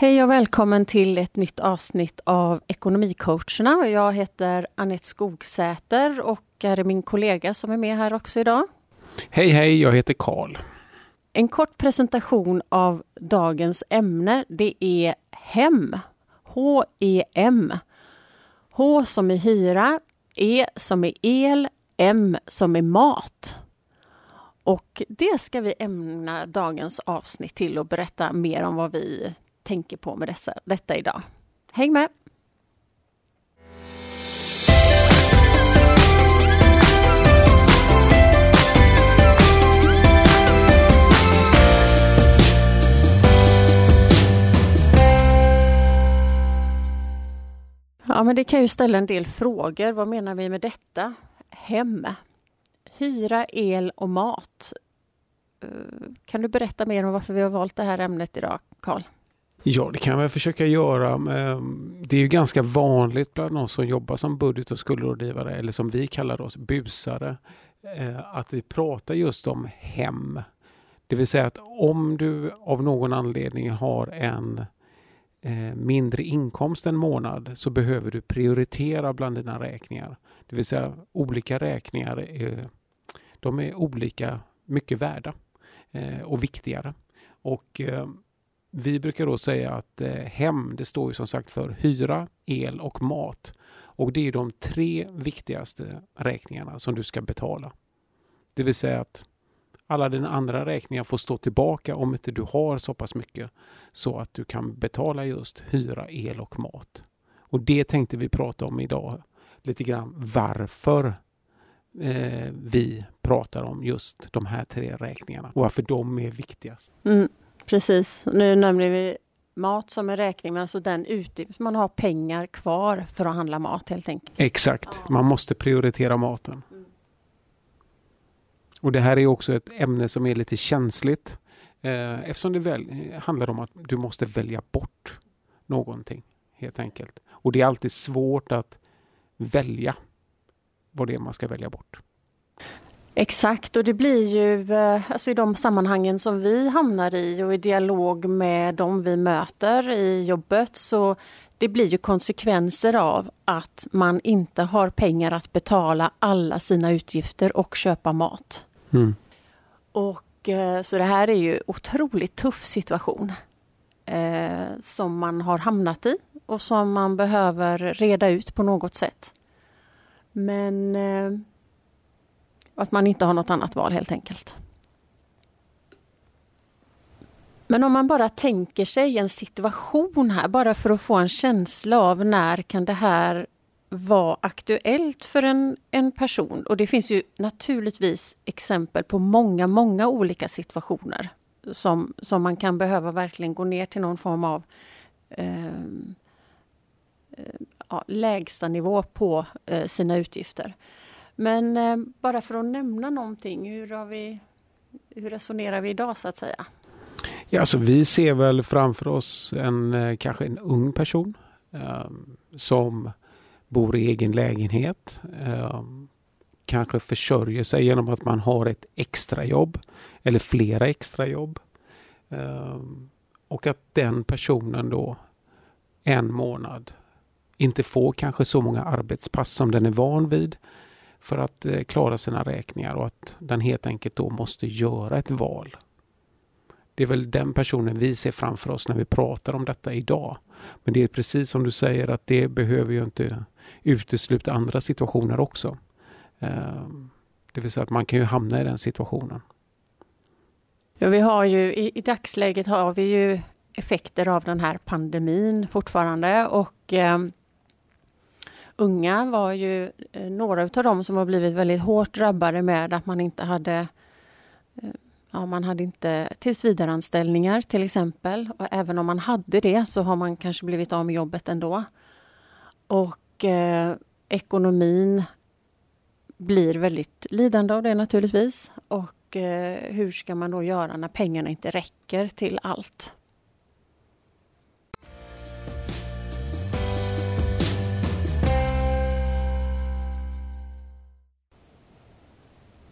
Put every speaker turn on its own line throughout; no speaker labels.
Hej och välkommen till ett nytt avsnitt av Ekonomicoacherna. Jag heter Annette Skogsäter och är min kollega som är med här också idag.
Hej hej, jag heter Karl.
En kort presentation av dagens ämne. Det är HEM. H-E-M. H som är hyra, E som är el, M som är mat. Och det ska vi ämna dagens avsnitt till och berätta mer om vad vi tänker på med dessa, detta idag. Häng med! Ja, men det kan ju ställa en del frågor. Vad menar vi med detta? Hem. Hyra, el och mat. Eh, kan du berätta mer om varför vi har valt det här ämnet idag, Karl?
Ja, det kan jag väl försöka göra. Ehm, det är ju ganska vanligt bland oss som jobbar som budget och skuldrådgivare eller som vi kallar oss busare eh, att vi pratar just om hem. Det vill säga att om du av någon anledning har en eh, mindre inkomst en månad så behöver du prioritera bland dina räkningar. Det vill säga olika räkningar de är olika mycket värda eh, och viktigare. Och ehm, vi brukar då säga att eh, hem, det står ju som sagt för hyra, el och mat. Och det är de tre viktigaste räkningarna som du ska betala. Det vill säga att alla dina andra räkningar får stå tillbaka om inte du har så pass mycket så att du kan betala just hyra, el och mat. Och det tänkte vi prata om idag. Lite grann varför eh, vi pratar om just de här tre räkningarna och varför de är viktigast.
Mm. Precis, nu nämner vi mat som en räkning, men alltså den utgift man har pengar kvar för att handla mat helt enkelt.
Exakt, man måste prioritera maten. Mm. Och det här är också ett ämne som är lite känsligt eh, eftersom det väl, handlar om att du måste välja bort någonting helt enkelt. Och det är alltid svårt att välja vad det är man ska välja bort.
Exakt, och det blir ju eh, alltså i de sammanhangen som vi hamnar i och i dialog med de vi möter i jobbet så det blir ju konsekvenser av att man inte har pengar att betala alla sina utgifter och köpa mat. Mm. Och eh, Så det här är ju otroligt tuff situation eh, som man har hamnat i och som man behöver reda ut på något sätt. Men eh, och att man inte har något annat val helt enkelt. Men om man bara tänker sig en situation här, bara för att få en känsla av när kan det här vara aktuellt för en, en person? Och det finns ju naturligtvis exempel på många, många olika situationer som, som man kan behöva verkligen gå ner till någon form av eh, eh ja, lägsta nivå på eh, sina utgifter. Men eh, bara för att nämna någonting, hur, har vi, hur resonerar vi idag så att säga?
Ja, alltså vi ser väl framför oss en eh, kanske en ung person eh, som bor i egen lägenhet. Eh, kanske försörjer sig genom att man har ett extrajobb eller flera extrajobb. Eh, och att den personen då en månad inte får kanske så många arbetspass som den är van vid för att eh, klara sina räkningar och att den helt enkelt då måste göra ett val. Det är väl den personen vi ser framför oss när vi pratar om detta idag. Men det är precis som du säger att det behöver ju inte utesluta andra situationer också. Ehm, det vill säga att man kan ju hamna i den situationen.
Ja, vi har ju i, i dagsläget har vi ju effekter av den här pandemin fortfarande och eh, unga var ju eh, några av dem som har blivit väldigt hårt drabbade med att man inte hade eh, Ja, man hade inte tillsvidareanställningar till exempel. Och även om man hade det så har man kanske blivit av med jobbet ändå. Och eh, ekonomin blir väldigt lidande av det naturligtvis. Och eh, hur ska man då göra när pengarna inte räcker till allt?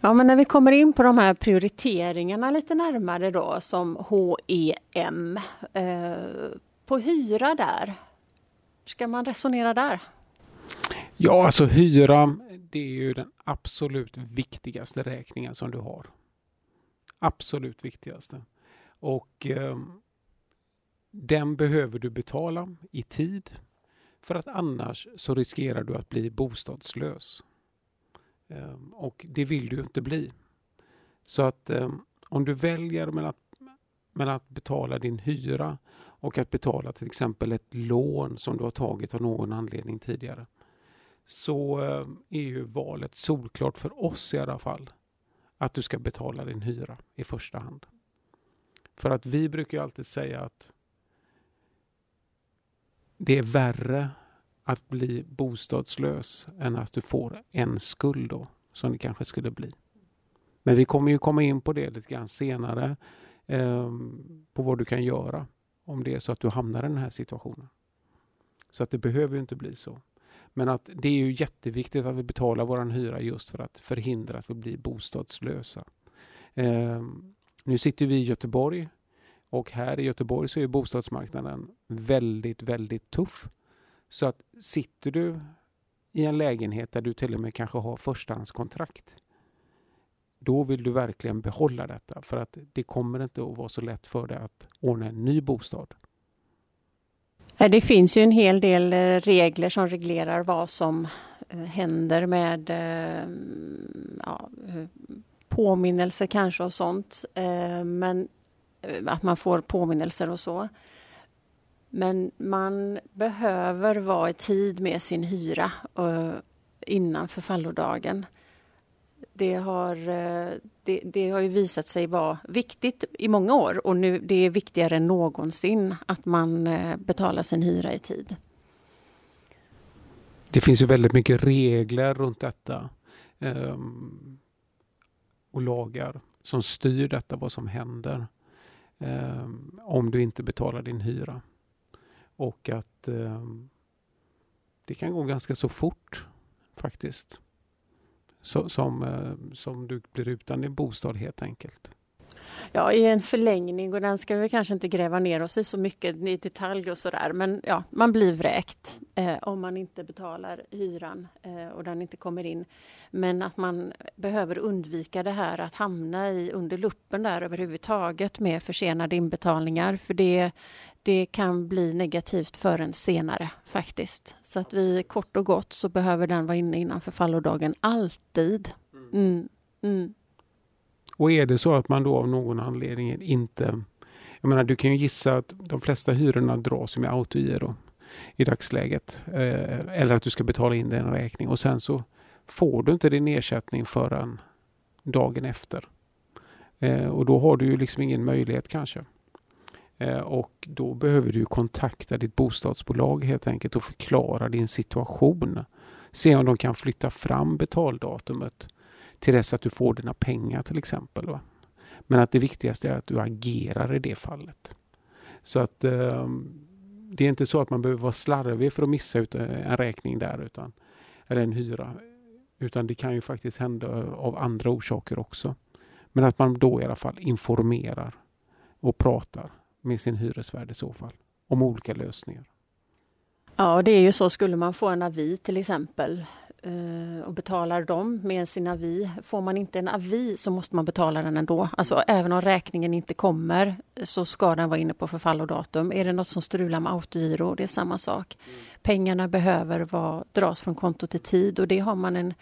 Ja, men när vi kommer in på de här prioriteringarna lite närmare då som HEM eh, på hyra där, ska man resonera där?
Ja, alltså hyra, det är ju den absolut viktigaste räkningen som du har. Absolut viktigaste. Och eh, den behöver du betala i tid för att annars så riskerar du att bli bostadslös. Ehm, och det vill du inte bli. Så att ehm, om du väljer mellan att, mellan att betala din hyra och att betala till exempel ett lån som du har tagit av någon anledning tidigare så ehm, är ju valet solklart för oss i alla fall att du ska betala din hyra i första hand. För att vi brukar alltid säga att det är värre att bli bostadslös än att du får en skuld då, som det kanske skulle bli. Men vi kommer ju komma in på det lite grann senare, eh, på vad du kan göra om det är så att du hamnar i den här situationen. Så att det behöver inte bli så. Men att det är ju jätteviktigt att vi betalar vår hyra just för att förhindra att vi blir bostadslösa. Eh, nu sitter vi i Göteborg och här i Göteborg så är bostadsmarknaden väldigt, väldigt tuff. Så att sitter du i en lägenhet där du till och med kanske har förstahandskontrakt då vill du verkligen behålla detta för att det kommer inte att vara så lätt för dig att ordna en ny bostad.
Det finns ju en hel del eh, regler som reglerar vad som eh, händer med eh, ja, påminnelser kanske och sånt. Men att man får påminnelser och så. Men man behöver vara i tid med sin hyra eh, innan förfallodagen det har, eh, det, det, har ju visat sig vara viktigt i många år och nu det är viktigare än någonsin att man eh, betalar sin hyra i tid.
Det finns ju väldigt mycket regler runt detta ehm, och lagar som styr detta, vad som händer ehm, om du inte betalar din hyra. Och att eh, det kan gå ganska så fort faktiskt så, som, eh, som du blir utan din bostad helt enkelt.
Ja, i en förlängning och den ska vi kanske inte gräva ner oss i så mycket i detalj och sådär. Men ja, man blir vräkt eh, om man inte betalar hyran eh, och den inte kommer in. Men att man behöver undvika det här att hamna i under luppen där överhuvudtaget med försenade inbetalningar. För det, det kan bli negativt för en senare faktiskt. Så att vi kort och gott så behöver den vara inne innan förfallodagen alltid. Mm. mm, mm.
Och är det så att man då av någon anledning inte... Jag menar, du kan ju gissa att de flesta hyrorna dras med autogiro i dagsläget. Eh, eller att du ska betala in din räkning och sen så får du inte din ersättning förrän dagen efter. Eh, och då har du ju liksom ingen möjlighet kanske. Eh, och då behöver du kontakta ditt bostadsbolag helt enkelt och förklara din situation. Se om de kan flytta fram betaldatumet till dess att du får dina pengar till exempel. Va? Men att det viktigaste är att du agerar i det fallet. Så att eh, det är inte så att man behöver vara slarvig för att missa ut eh, en räkning där utan, eller en hyra. Utan det kan ju faktiskt hända eh, av andra orsaker också. Men att man då i alla fall informerar och pratar med sin hyresvärd i så fall om olika lösningar.
Ja, det är ju så. Skulle man få en avi till exempel Eh, och betalar dem med sin avi. Får man inte en avi så måste man betala den ändå. Alltså även om räkningen inte kommer så ska den vara inne på förfallodatum. Är det något som strular med autogiro, det är samma sak. Mm. Pengarna behöver vara, dras från kontot i tid och det har man en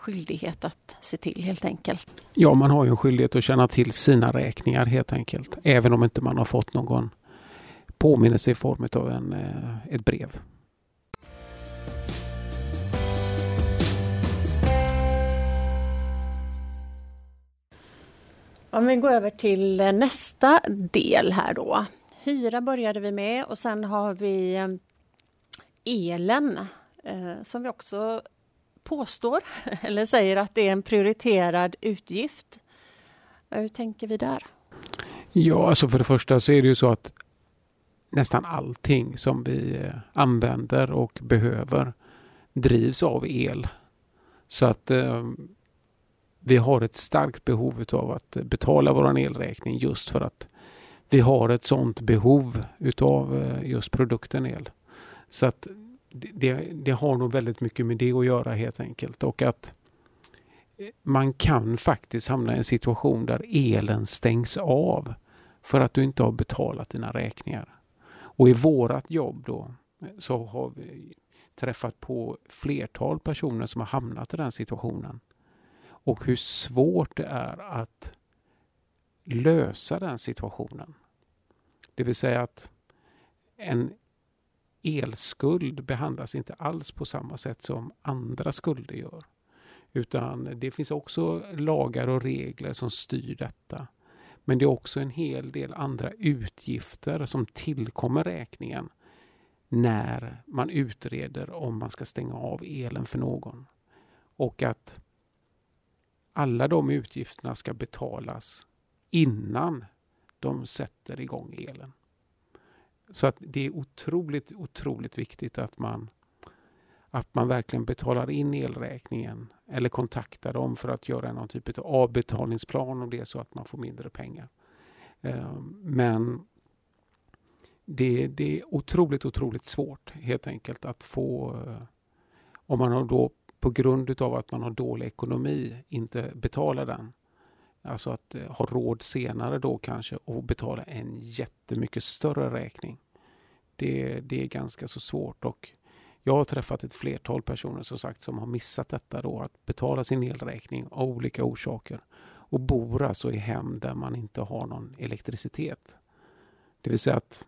skyldighet att se till helt enkelt.
Ja, man har ju en skyldighet att känna till sina räkningar helt enkelt. Även om inte man har fått någon påminnelse i form av en, eh, ett brev.
Om vi går över till eh, nästa del här då. Hyra började vi med och sen har vi eh, elen som vi också påstår eller säger att det är en prioriterad utgift. Hur tänker vi där?
Ja, alltså för det första så är det ju så att nästan allting som vi eh, använder och behöver drivs av el. Så att eh, vi har ett starkt behov av att betala vår elräkning just för att vi har ett sådant behov utav eh, just produkten el. Så att det, det, har nog väldigt mycket med det att göra helt enkelt och att eh, man kan faktiskt hamna i en situation där elen stängs av för att du inte har betalat dina räkningar. Och i vårat jobb då eh, så har vi träffat på flertal personer som har hamnat i den situationen. Och hur svårt det är att lösa den situationen. Det vill säga att en elskuld behandlas inte alls på samma sätt som andra skulder gör. Utan det finns också lagar och regler som styr detta. Men det är också en hel del andra utgifter som tillkommer räkningen när man utreder om man ska stänga av elen för någon. Och att alla de utgifterna ska betalas innan de sätter igång elen. Så att det är otroligt, otroligt viktigt att man, att man verkligen betalar in elräkningen eller kontaktar dem för att göra någon typ av avbetalningsplan om det är så att man får mindre pengar. Ehm, men det, det är otroligt, otroligt svårt helt enkelt att få eh, om man har då på grund utav att man har dålig ekonomi inte betalar den. Alltså att eh, ha råd senare då kanske och betala en jättemycket större räkning. Det, det är ganska så svårt och jag har träffat ett flertal personer som sagt som har missat detta då att betala sin elräkning av olika orsaker och bor alltså i hem där man inte har någon elektricitet. Det vill säga att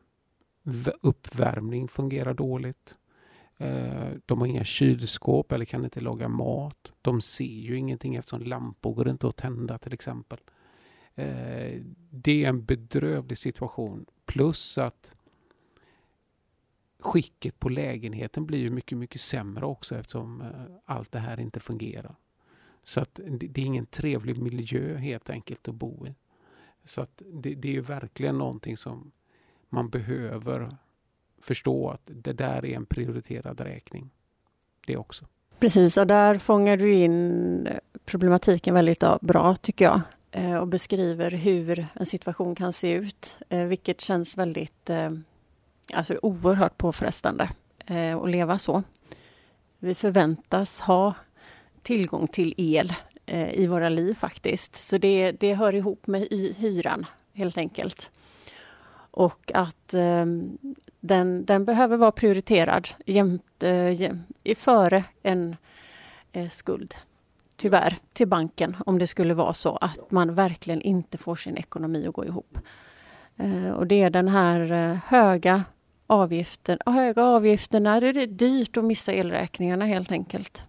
uppvärmning fungerar dåligt. Eh, de har inga kylskåp eller kan inte laga mat. De ser ju ingenting eftersom lampor går inte att tända till exempel. Eh, det är en bedrövlig situation. Plus att skicket på lägenheten blir ju mycket, mycket sämre också eftersom eh, allt det här inte fungerar. Så att det är ingen trevlig miljö helt enkelt att bo i. Så att det, det är verkligen någonting som man behöver förstå att det där är en prioriterad räkning. Det också.
Precis, och där fångar du in problematiken väldigt bra tycker jag eh, och beskriver hur en situation kan se ut, eh, vilket känns väldigt eh, alltså oerhört påfrestande att leva så. Vi förväntas ha tillgång till el i våra liv faktiskt, så det, det hör ihop med hyran helt enkelt. Och att eh, den, den behöver vara prioriterad jämt, eh, före en eh, skuld. Tyvärr, till banken om det skulle vara så att man verkligen inte får sin ekonomi att gå ihop. Eh, och det är den här eh, höga avgiften, höga avgifterna, det är dyrt att missa elräkningarna helt enkelt.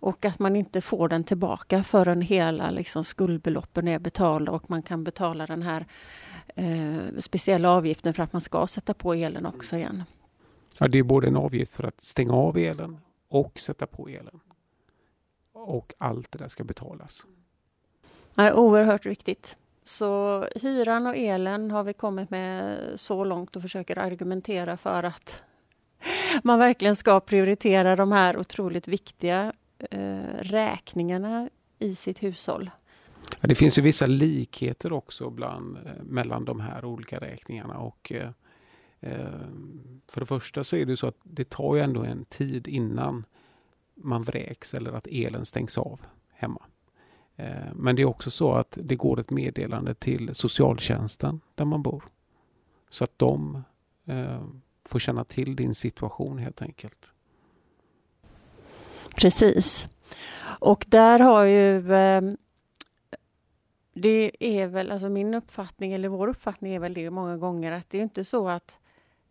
Och att man inte får den tillbaka förrän hela liksom, skuldbeloppen är betalda och man kan betala den här eh, speciella avgiften för att man ska sätta på elen också igen.
Ja, det är både en avgift för att stänga av elen och sätta på elen. Och allt det där ska betalas.
Ja, oerhört viktigt. Så hyran och elen har vi kommit med så långt och försöker argumentera för att man verkligen ska prioritera de här otroligt viktiga eh, räkningarna i sitt hushåll.
Ja, det finns ju vissa likheter också bland, eh, mellan de här olika räkningarna. Och, eh, eh, för det första så är det så att det tar ju ändå en tid innan man vräks eller att elen stängs av hemma. Eh, men det är också så att det går ett meddelande till socialtjänsten där man bor. Så att de eh, får känna till din situation helt enkelt.
Precis. Och där har ju eh, det är väl, alltså min uppfattning, eller vår uppfattning är väl det många gånger att det är inte så att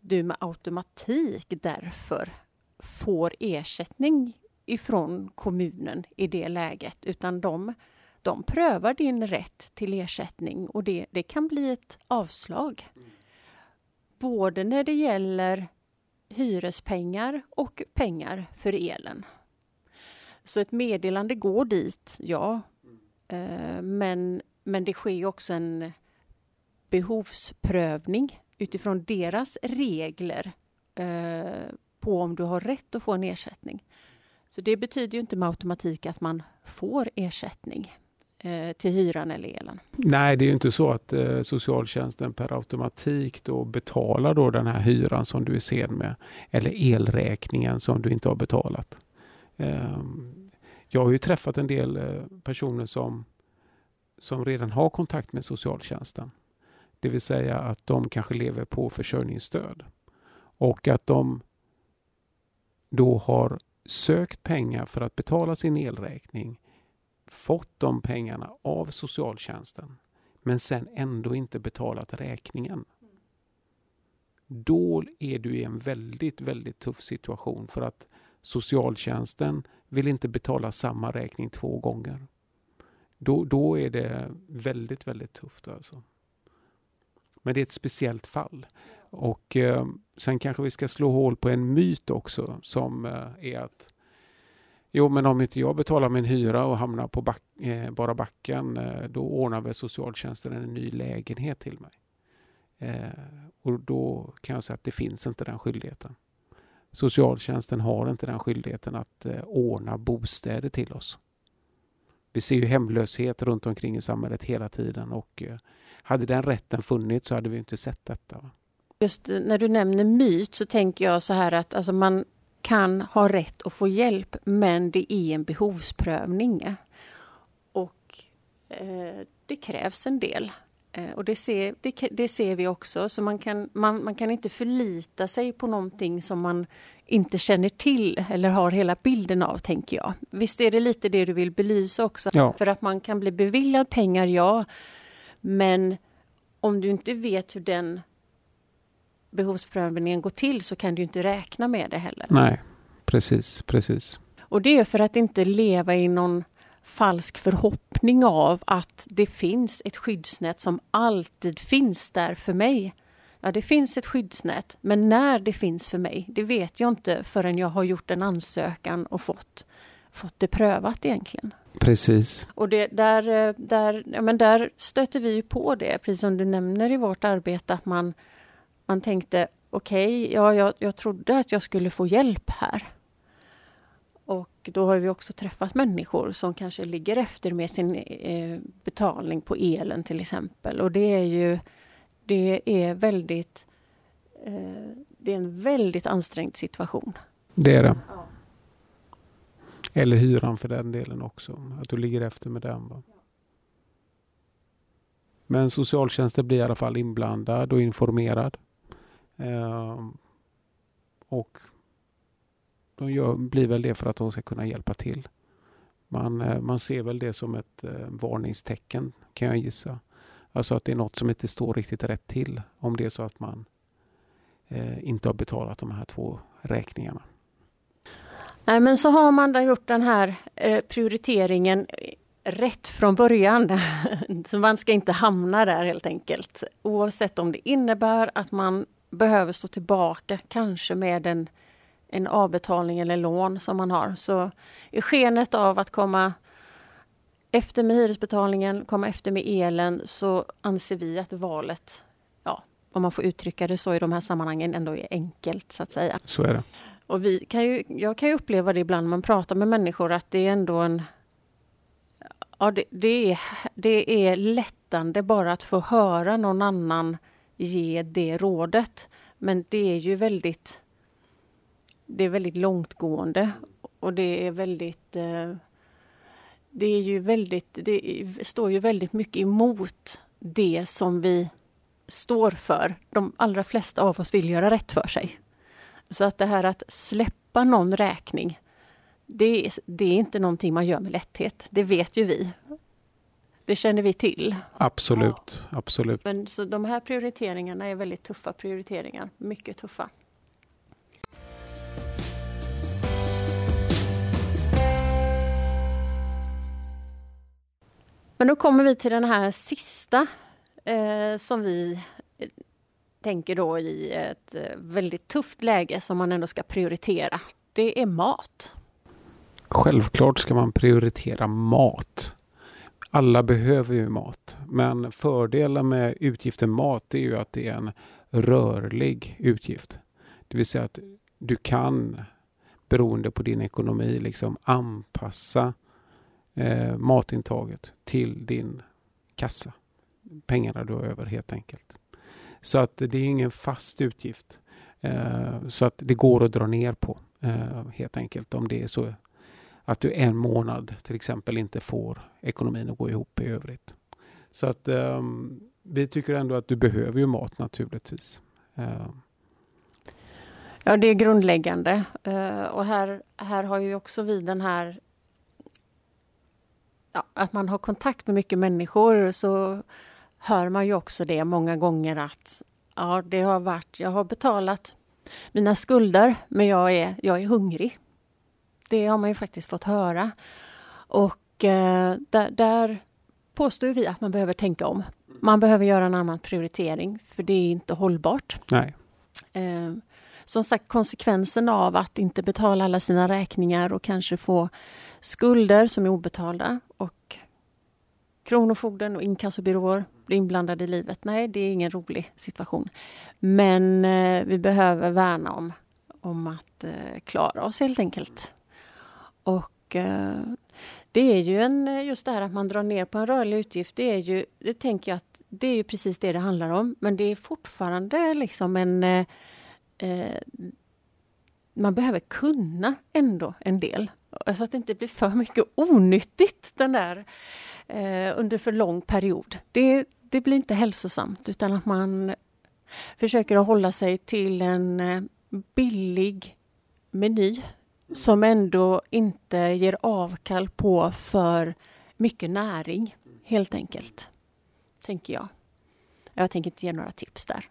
du med automatik därför får ersättning ifrån kommunen i det läget, utan de, de prövar din rätt till ersättning och det, det kan bli ett avslag. Både när det gäller hyrespengar och pengar för elen. Så ett meddelande går dit, ja. Eh, men men det sker också en behovsprövning utifrån deras regler eh, på om du har rätt att få en ersättning. Så det betyder ju inte med automatik att man får ersättning. eh, till hyran eller elen.
Nej, det är inte så att eh, socialtjänsten per automatik då betalar då den här hyran som du är sen med eller elräkningen som du inte har betalat. Eh, jag har ju träffat en del eh, personer som, som redan har kontakt med socialtjänsten. Det vill säga att de kanske lever på försörjningsstöd och att de då har sökt pengar för att betala sin elräkning, fått de pengarna av socialtjänsten, men sen ändå inte betalat räkningen. Då är du i en väldigt, väldigt tuff situation för att socialtjänsten vill inte betala samma räkning två gånger. Då, då är det väldigt, väldigt tufft alltså. Men det är ett speciellt fall. Och eh, sen kanske vi ska slå hål på en myt också som eh, är att Jo, men om inte jag betalar min hyra och hamnar på back, eh, bara backen, eh, då ordnar väl socialtjänsten en ny lägenhet till mig. Eh, och då kan jag säga att det finns inte den skyldigheten. Socialtjänsten har inte den skyldigheten att eh, ordna bostäder till oss. Vi ser ju hemlöshet runt omkring i samhället hela tiden och eh, hade den rätten funnits så hade vi inte sett detta.
Just eh, när du nämner myt så tänker jag så här att alltså man kan ha rätt att få hjälp men det är en behovsprövning. Eh, och eh, det krävs en del. Eh, och det ser, det, det, ser vi också, så man kan, man, man kan inte förlita sig på någonting som man inte känner till eller har hela bilden av, tänker jag. Visst är det lite det du vill belysa också? Ja. För att man kan bli beviljad pengar, ja. Men om du inte vet hur den behovsprövningen går till så kan du inte räkna med det heller.
Nej, precis, precis.
Och det är för att inte leva i någon falsk förhoppning av att det finns ett skyddsnät som alltid finns där för mig. Ja, det finns ett skyddsnät, men när det finns för mig, det vet jag inte förrän jag har gjort en ansökan och fått, fått det prövat egentligen.
Precis.
Och det, där, där, ja, men där stöter vi på det, precis som du nämner i vårt arbete, att man, man tänkte okej, okay, ja, jag, jag trodde att jag skulle få hjälp här. Och då har vi också träffat människor som kanske ligger efter med sin eh, betalning på elen till exempel. Och det är ju det är väldigt eh, det är en väldigt ansträngd situation.
Det är det. Ja. Eller hyran för den delen också, att du ligger efter med den. Va? Men socialtjänsten blir i alla fall inblandad och informerad. Eh, och de gör, blir väl det för att de ska kunna hjälpa till. Man, eh, man ser väl det som ett eh, varningstecken kan jag gissa. Alltså att det är något som inte står riktigt rätt till om det är så att man eh, inte har betalat de här två räkningarna.
Nej men så har man då gjort den här eh, prioriteringen eh, rätt från början. så man ska inte hamna där helt enkelt. Oavsett om det innebär att man behöver stå tillbaka kanske med en en avbetalning eller lån som man har. Så i skenet av att komma efter med hyresbetalningen, komma efter med elen så anser vi att valet, ja, om man får uttrycka det så i de här sammanhangen, ändå är enkelt så att säga.
Så är det.
Och vi kan ju, jag kan ju uppleva det ibland när man pratar med människor att det är ändå en Ja, det, det, är, det är lättande bara att få höra någon annan ge det rådet. Men det är ju väldigt det är väldigt långtgående och det är väldigt eh, det är ju väldigt, det står ju väldigt mycket emot det som vi står för. De allra flesta av oss vill göra rätt för sig. Så att det här att släppa någon räkning, det är, det är inte någonting man gör med lätthet. Det vet ju vi. Det känner vi till.
Absolut, ja. absolut.
Men så de här prioriteringarna är väldigt tuffa prioriteringar, mycket tuffa. Men då kommer vi till den här sista eh, som vi eh, tänker då i ett eh, väldigt tufft läge som man ändå ska prioritera. Det är mat.
Självklart ska man prioritera mat. Alla behöver ju mat, men fördelen med utgiften mat är ju att det är en rörlig utgift. Det vill säga att du kan, beroende på din ekonomi, liksom anpassa eh, matintaget till din kassa. Pengarna du har över helt enkelt. Så att det är ingen fast utgift. Eh, så att det går att dra ner på eh, helt enkelt om det är så att du en månad till exempel inte får ekonomin att gå ihop i övrigt. Så att eh, vi tycker ändå att du behöver ju mat naturligtvis. Eh.
Ja, det är grundläggande. Eh, och här, här har ju också vi den här ja, att man har kontakt med mycket människor så hör man ju också det många gånger att ja, det har varit, jag har betalat mina skulder men jag är, jag är hungrig. Det har man ju faktiskt fått höra. Och eh, där, där påstår vi att man behöver tänka om. Man behöver göra en annan prioritering för det är inte hållbart.
Nej.
Eh, som sagt konsekvensen av att inte betala alla sina räkningar och kanske få skulder som är obetalda och Kronofogden och inkassobyråer blir inblandade i livet. Nej, det är ingen rolig situation. Men eh, vi behöver värna om, om att eh, klara oss helt enkelt. Och eh, det är ju en, just det här att man drar ner på en rörlig utgift, det är ju, det tänker jag att det är ju precis det det handlar om. Men det är fortfarande liksom en eh, eh, man behöver kunna ändå en del. Så att det inte blir för mycket onyttigt den där eh, under för lång period. Det, det blir inte hälsosamt utan att man försöker att hålla sig till en eh, billig meny som ändå inte ger avkall på för mycket näring, helt enkelt. Tänker jag. Jag tänker inte ge några tips där.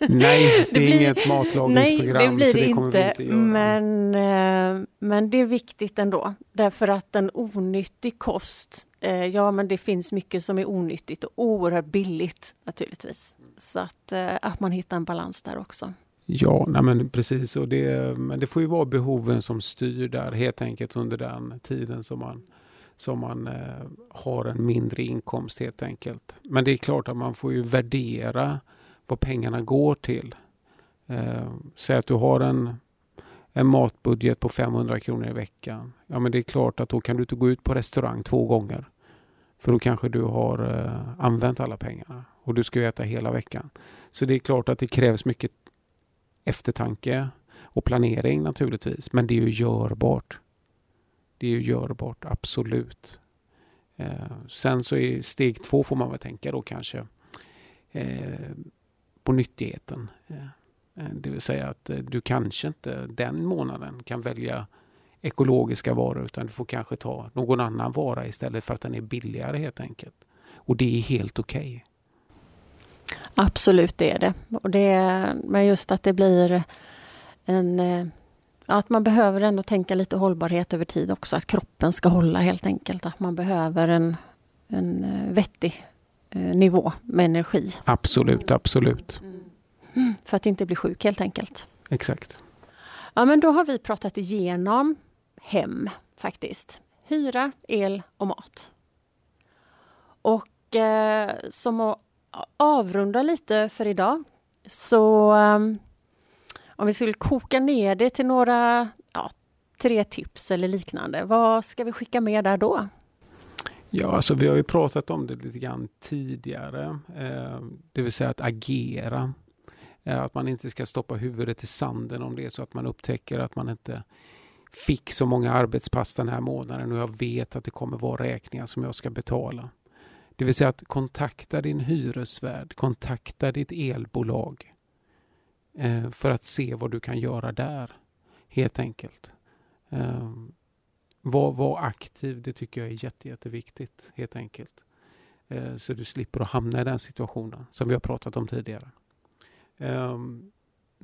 Nej, det, det är blir, inget matlagningsprogram.
Nej, det blir så det kommer inte, inte. Men, eh, men det är viktigt ändå. Därför att en onyttig kost, eh, ja men det finns mycket som är onyttigt och oerhört billigt naturligtvis. Så att, eh, att man hittar en balans där också.
Ja, nej men precis. Och det, men det får ju vara behoven som styr där helt enkelt under den tiden som man, som man har en mindre inkomst helt enkelt. Men det är klart att man får ju värdera vad pengarna går till. Eh, säg att du har en, en matbudget på 500 kronor i veckan. Ja, men det är klart att då kan du inte gå ut på restaurang två gånger. För då kanske du har eh, använt alla pengarna och du ska ju äta hela veckan. Så det är klart att det krävs mycket eftertanke och planering naturligtvis. Men det är ju görbart. Det är ju görbart, absolut. Eh, sen så i steg två får man väl tänka då kanske eh, på nyttigheten. Eh, eh, det vill säga att eh, du kanske inte den månaden kan välja ekologiska varor utan du får kanske ta någon annan vara istället för att den är billigare helt enkelt. Och det är helt okej. Okay.
Absolut det är det. Och det är, men just att det blir en att man behöver ändå tänka lite hållbarhet över tid också, att kroppen ska hålla helt enkelt. Att man behöver en, en vettig nivå med energi.
Absolut, absolut.
Mm. För att inte bli sjuk helt enkelt.
Exakt.
Ja men då har vi pratat igenom hem faktiskt. Hyra, el och mat. Och eh, som att avrunda lite för idag så um, om vi skulle koka ner det till några ja, tre tips eller liknande. Vad ska vi skicka med där då?
Ja, alltså vi har ju pratat om det lite grann tidigare. Eh, det vill säga att agera. Eh, att man inte ska stoppa huvudet i sanden om det är så att man upptäcker att man inte fick så många arbetspass den här månaden och jag vet att det kommer vara räkningar som jag ska betala. Det vill säga att kontakta din hyresvärd, kontakta ditt elbolag eh, för att se vad du kan göra där, helt enkelt. Eh, var, var aktiv, det tycker jag är jätte, jätteviktigt helt enkelt. Eh, så du slipper att hamna i den situationen som vi har pratat om tidigare. Eh,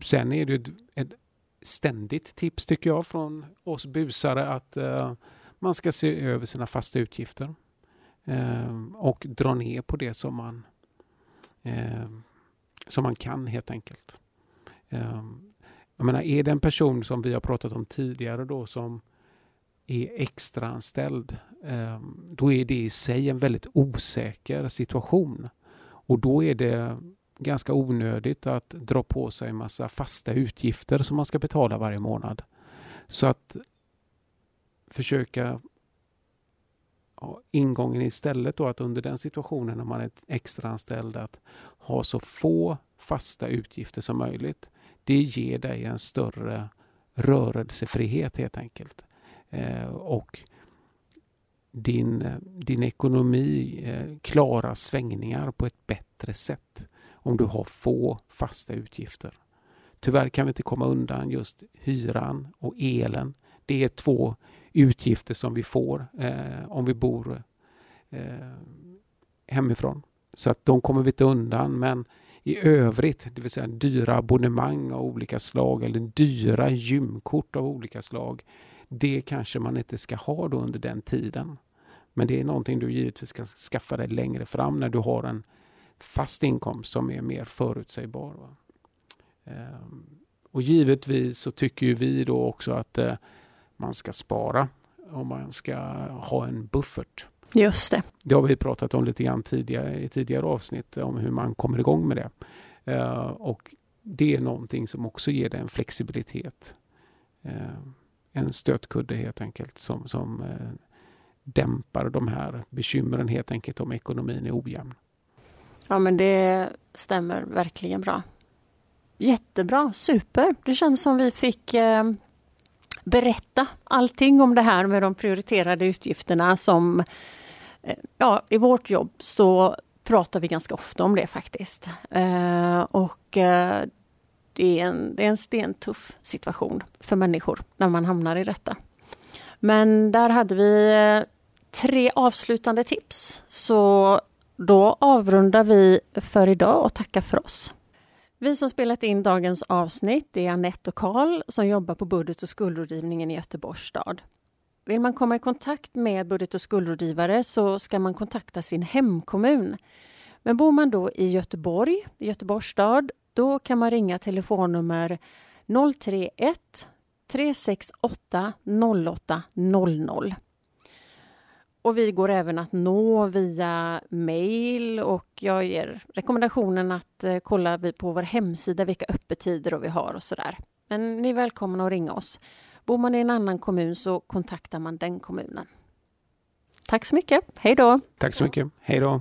sen är det ett, ett ständigt tips tycker jag från oss busare att eh, man ska se över sina fasta utgifter ehm, och dra ner på det som man, ehm, som man kan helt enkelt. Ehm, jag menar, är det en person som vi har pratat om tidigare då som är extraanställd, ehm, då är det i sig en väldigt osäker situation. Och då är det ganska onödigt att dra på sig en massa fasta utgifter som man ska betala varje månad. Så att försöka ingången istället då att under den situationen när man är extraanställd att ha så få fasta utgifter som möjligt. Det ger dig en större rörelsefrihet helt enkelt. Eh, och din, eh, din ekonomi eh, klarar svängningar på ett bättre sätt om du har få fasta utgifter. Tyvärr kan vi inte komma undan just hyran och elen. Det är två utgifter som vi får eh, om vi bor eh, hemifrån. Så att de kommer vi inte undan men i övrigt, det vill säga dyra abonnemang av olika slag eller dyra gymkort av olika slag. Det kanske man inte ska ha då under den tiden. Men det är någonting du givetvis ska skaffa dig längre fram när du har en fast inkomst som är mer förutsägbar. Ehm, och givetvis så tycker vi då också att eh, man ska spara och man ska ha en buffert.
Just det.
Det har vi pratat om lite grann tidigare, i tidigare avsnitt om hur man kommer igång med det. Uh, och det är någonting som också ger dig en flexibilitet. En stötkudde helt enkelt som, som eh, dämpar de här bekymren helt enkelt om ekonomin är ojämn.
Ja men det stämmer verkligen bra. Jättebra, super. Det känns som vi fick eh, berätta allting om det här med de prioriterade utgifterna som eh, ja, i vårt jobb så pratar vi ganska ofta om det faktiskt. Eh, och eh, det är, en, det är en stentuff situation för människor när man hamnar i detta. Men där hade vi eh, tre avslutande tips. Så då avrundar vi för idag och tackar för oss. Vi som spelat in dagens avsnitt är Annette och Karl som jobbar på budget och skuldrådgivningen i Göteborgs stad. Vill man komma i kontakt med budget och skuldrådgivare så ska man kontakta sin hemkommun. Men bor man då i Göteborg, Göteborgs stad, då kan man ringa telefonnummer 031 368 0800. Och vi går även att nå via mail och jag ger rekommendationen att eh, kolla på vår hemsida vilka öppettider vi har och sådär. Men ni är välkomna att ringa oss. Bor man i en annan kommun så kontaktar man den kommunen. Tack så mycket. Hej då!
Tack så mycket. Hej då!